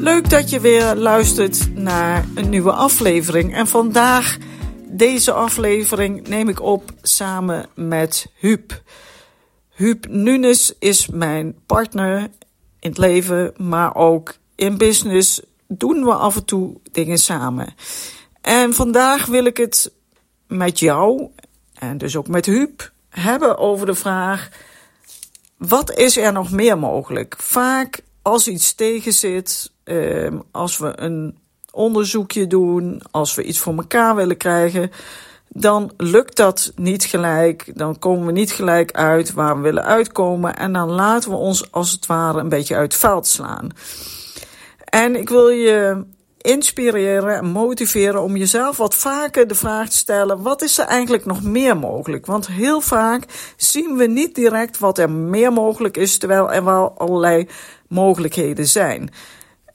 Leuk dat je weer luistert naar een nieuwe aflevering. En vandaag, deze aflevering, neem ik op samen met Huub. Huub Nunes is mijn partner in het leven, maar ook in business doen we af en toe dingen samen. En vandaag wil ik het met jou, en dus ook met Huub, hebben over de vraag: wat is er nog meer mogelijk? Vaak als iets tegenzit, uh, als we een onderzoekje doen, als we iets voor elkaar willen krijgen, dan lukt dat niet gelijk. Dan komen we niet gelijk uit waar we willen uitkomen. En dan laten we ons als het ware een beetje uit het veld slaan. En ik wil je inspireren en motiveren om jezelf wat vaker de vraag te stellen: wat is er eigenlijk nog meer mogelijk? Want heel vaak zien we niet direct wat er meer mogelijk is, terwijl er wel allerlei mogelijkheden zijn.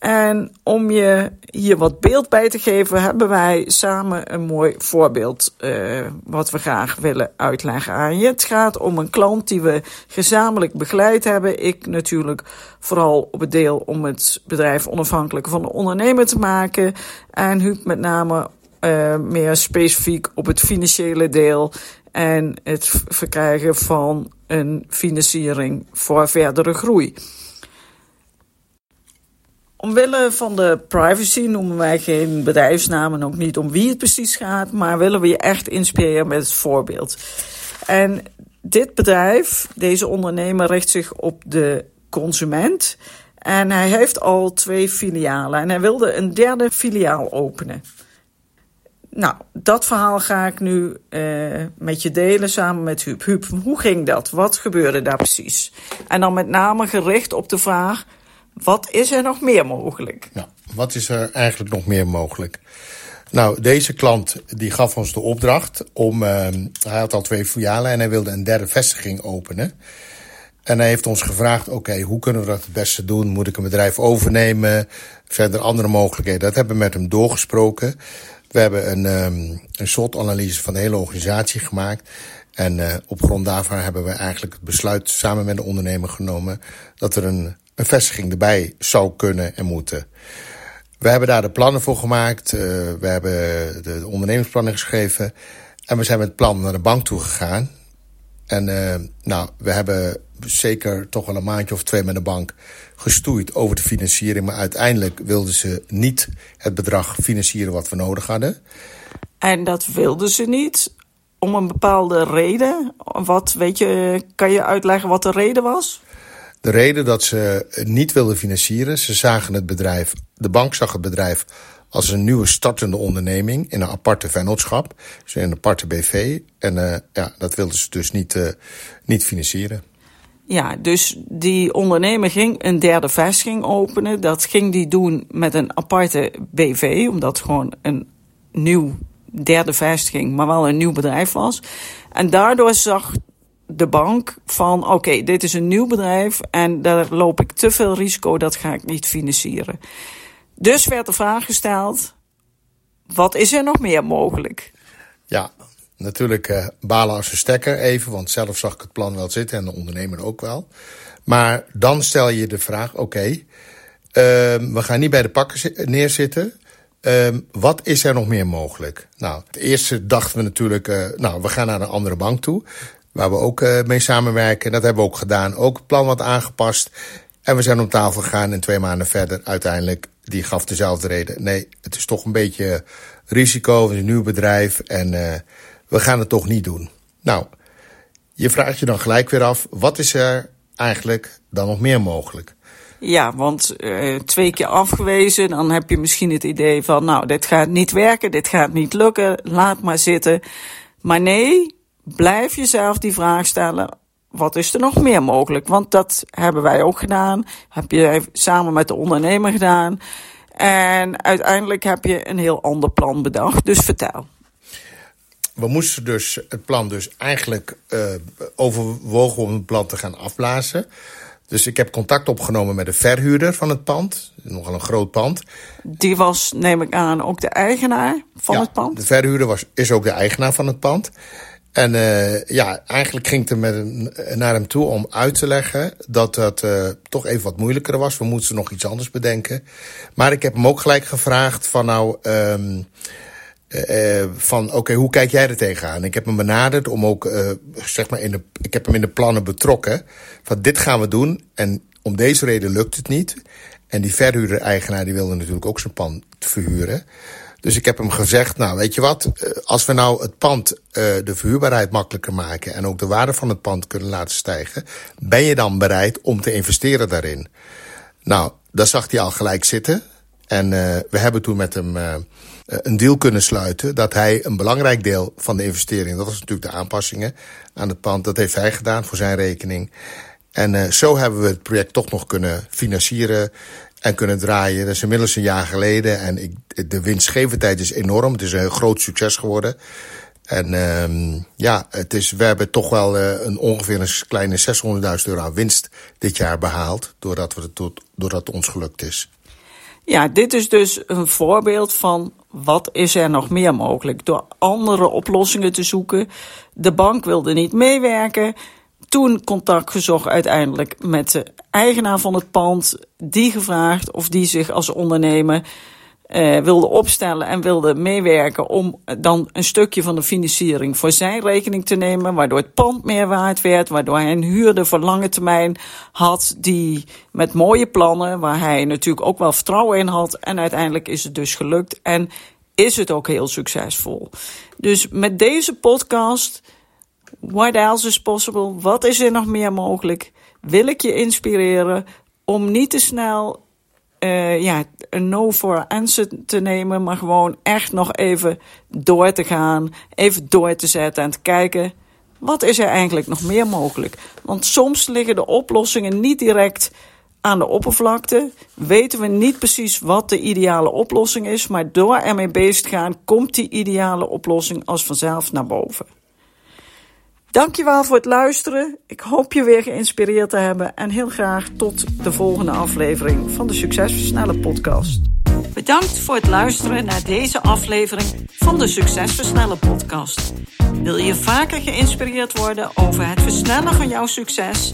En om je hier wat beeld bij te geven, hebben wij samen een mooi voorbeeld uh, wat we graag willen uitleggen aan je. Het gaat om een klant die we gezamenlijk begeleid hebben. Ik natuurlijk vooral op het deel om het bedrijf onafhankelijk van de ondernemer te maken. En Huub met name uh, meer specifiek op het financiële deel en het verkrijgen van een financiering voor verdere groei. Omwille van de privacy noemen wij geen bedrijfsnamen, ook niet om wie het precies gaat, maar willen we je echt inspireren met het voorbeeld. En dit bedrijf, deze ondernemer, richt zich op de consument. En hij heeft al twee filialen en hij wilde een derde filiaal openen. Nou, dat verhaal ga ik nu uh, met je delen samen met Huub. Huub, hoe ging dat? Wat gebeurde daar precies? En dan met name gericht op de vraag: wat is er nog meer mogelijk? Ja, wat is er eigenlijk nog meer mogelijk? Nou, deze klant die gaf ons de opdracht om. Uh, hij had al twee filialen en hij wilde een derde vestiging openen. En hij heeft ons gevraagd: oké, hoe kunnen we dat het beste doen? Moet ik een bedrijf overnemen? Verder andere mogelijkheden. Dat hebben we met hem doorgesproken. We hebben een, um, een SWOT-analyse van de hele organisatie gemaakt. En uh, op grond daarvan hebben we eigenlijk het besluit samen met de ondernemer genomen dat er een een vestiging erbij zou kunnen en moeten. We hebben daar de plannen voor gemaakt. Uh, we hebben de, de ondernemingsplannen geschreven. En we zijn met het plan naar de bank toe gegaan. En uh, nou, we hebben zeker toch wel een maandje of twee met de bank gestoeid over de financiering. Maar uiteindelijk wilden ze niet het bedrag financieren wat we nodig hadden. En dat wilden ze niet om een bepaalde reden. Wat weet je, kan je uitleggen wat de reden was? De reden dat ze niet wilden financieren, ze zagen het bedrijf, de bank zag het bedrijf als een nieuwe startende onderneming in een aparte vennootschap, dus in een aparte BV. En uh, ja, dat wilden ze dus niet, uh, niet financieren. Ja, dus die ondernemer ging een derde vestiging openen. Dat ging die doen met een aparte BV, omdat het gewoon een nieuw derde vestiging, maar wel een nieuw bedrijf was. En daardoor zag de bank van oké, dit is een nieuw bedrijf en daar loop ik te veel risico, dat ga ik niet financieren. Dus werd de vraag gesteld, wat is er nog meer mogelijk? Ja, natuurlijk uh, balen als een stekker even, want zelf zag ik het plan wel zitten en de ondernemer ook wel. Maar dan stel je de vraag, oké, uh, we gaan niet bij de pakken neerzitten. Uh, wat is er nog meer mogelijk? Nou, het eerste dachten we natuurlijk, uh, nou, we gaan naar een andere bank toe. Waar we ook uh, mee samenwerken. Dat hebben we ook gedaan. Ook het plan wat aangepast. En we zijn op tafel gegaan en twee maanden verder uiteindelijk, die gaf dezelfde reden. Nee, het is toch een beetje risico, het is een nieuw bedrijf en uh, we gaan het toch niet doen. Nou, je vraagt je dan gelijk weer af, wat is er eigenlijk dan nog meer mogelijk? Ja, want uh, twee keer afgewezen, dan heb je misschien het idee van, nou, dit gaat niet werken, dit gaat niet lukken, laat maar zitten. Maar nee, blijf jezelf die vraag stellen: wat is er nog meer mogelijk? Want dat hebben wij ook gedaan. Heb je samen met de ondernemer gedaan. En uiteindelijk heb je een heel ander plan bedacht. Dus vertel. We moesten dus het plan dus eigenlijk uh, overwogen om het plan te gaan afblazen. Dus ik heb contact opgenomen met de verhuurder van het pand. Nogal een groot pand. Die was, neem ik aan, ook de eigenaar van het pand? de verhuurder was, is ook de eigenaar van het pand. En uh, ja, eigenlijk ging het met naar hem toe om uit te leggen dat dat uh, toch even wat moeilijker was. We moesten nog iets anders bedenken. Maar ik heb hem ook gelijk gevraagd van nou, um, van oké, hoe kijk jij er tegenaan? Ik heb hem benaderd om ook, zeg maar, in de, ik heb hem in de plannen betrokken. Van dit gaan we doen en om deze reden lukt het niet. En die verhuurder-eigenaar die wilde natuurlijk ook zijn pand verhuren. Dus ik heb hem gezegd, nou weet je wat, eh, als we nou het pand uh, de verhuurbaarheid makkelijker maken en ook de waarde van het pand kunnen laten stijgen, ben je dan bereid om te investeren daarin? Nou, dat zag hij al gelijk zitten. En uh, we hebben toen met hem een deal kunnen sluiten dat hij een belangrijk deel van de investering, dat was natuurlijk de aanpassingen aan het pand, dat heeft hij gedaan voor zijn rekening. En uh, zo hebben we het project toch nog kunnen financieren en kunnen draaien. Dat is inmiddels een jaar geleden. En ik, de winstgevendheid is enorm. Het is een groot succes geworden. En um, ja, het is, we hebben toch wel uh, een ongeveer een kleine 600.000 euro aan winst dit jaar behaald. Doordat, we het, doordat het ons gelukt is. Ja, dit is dus een voorbeeld van wat is er nog meer mogelijk. Door andere oplossingen te zoeken. De bank wilde niet meewerken toen contact gezocht uiteindelijk met de eigenaar van het pand. Die gevraagd of die zich als ondernemer uh, wilde opstellen en wilde meewerken om dan een stukje van de financiering voor zijn rekening te nemen, waardoor het pand meer waard werd, waardoor hij een huurder voor lange termijn had die met mooie plannen, waar hij natuurlijk ook wel vertrouwen in had. En uiteindelijk is het dus gelukt en is het ook heel succesvol. Dus met deze podcast What else is possible? Wat is er nog meer mogelijk? Wil ik je inspireren om niet te snel uh, ja, een no for answer te nemen, maar gewoon echt nog even door te gaan, even door te zetten en te kijken. Wat is er eigenlijk nog meer mogelijk? Want soms liggen de oplossingen niet direct aan de oppervlakte. Weten we niet precies wat de ideale oplossing is, maar door ermee bezig te gaan, komt die ideale oplossing als vanzelf naar boven. Dankjewel voor het luisteren. Ik hoop je weer geïnspireerd te hebben. En heel graag tot de volgende aflevering van de Succesversnellen podcast. Bedankt voor het luisteren naar deze aflevering van de Succesversnellen podcast. Wil je vaker geïnspireerd worden over het versnellen van jouw succes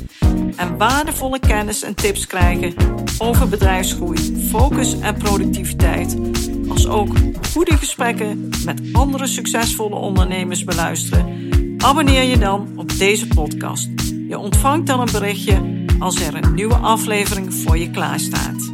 en waardevolle kennis en tips krijgen over bedrijfsgroei, focus en productiviteit, als ook goede gesprekken met andere succesvolle ondernemers beluisteren? Abonneer je dan op deze podcast. Je ontvangt dan een berichtje als er een nieuwe aflevering voor je klaarstaat.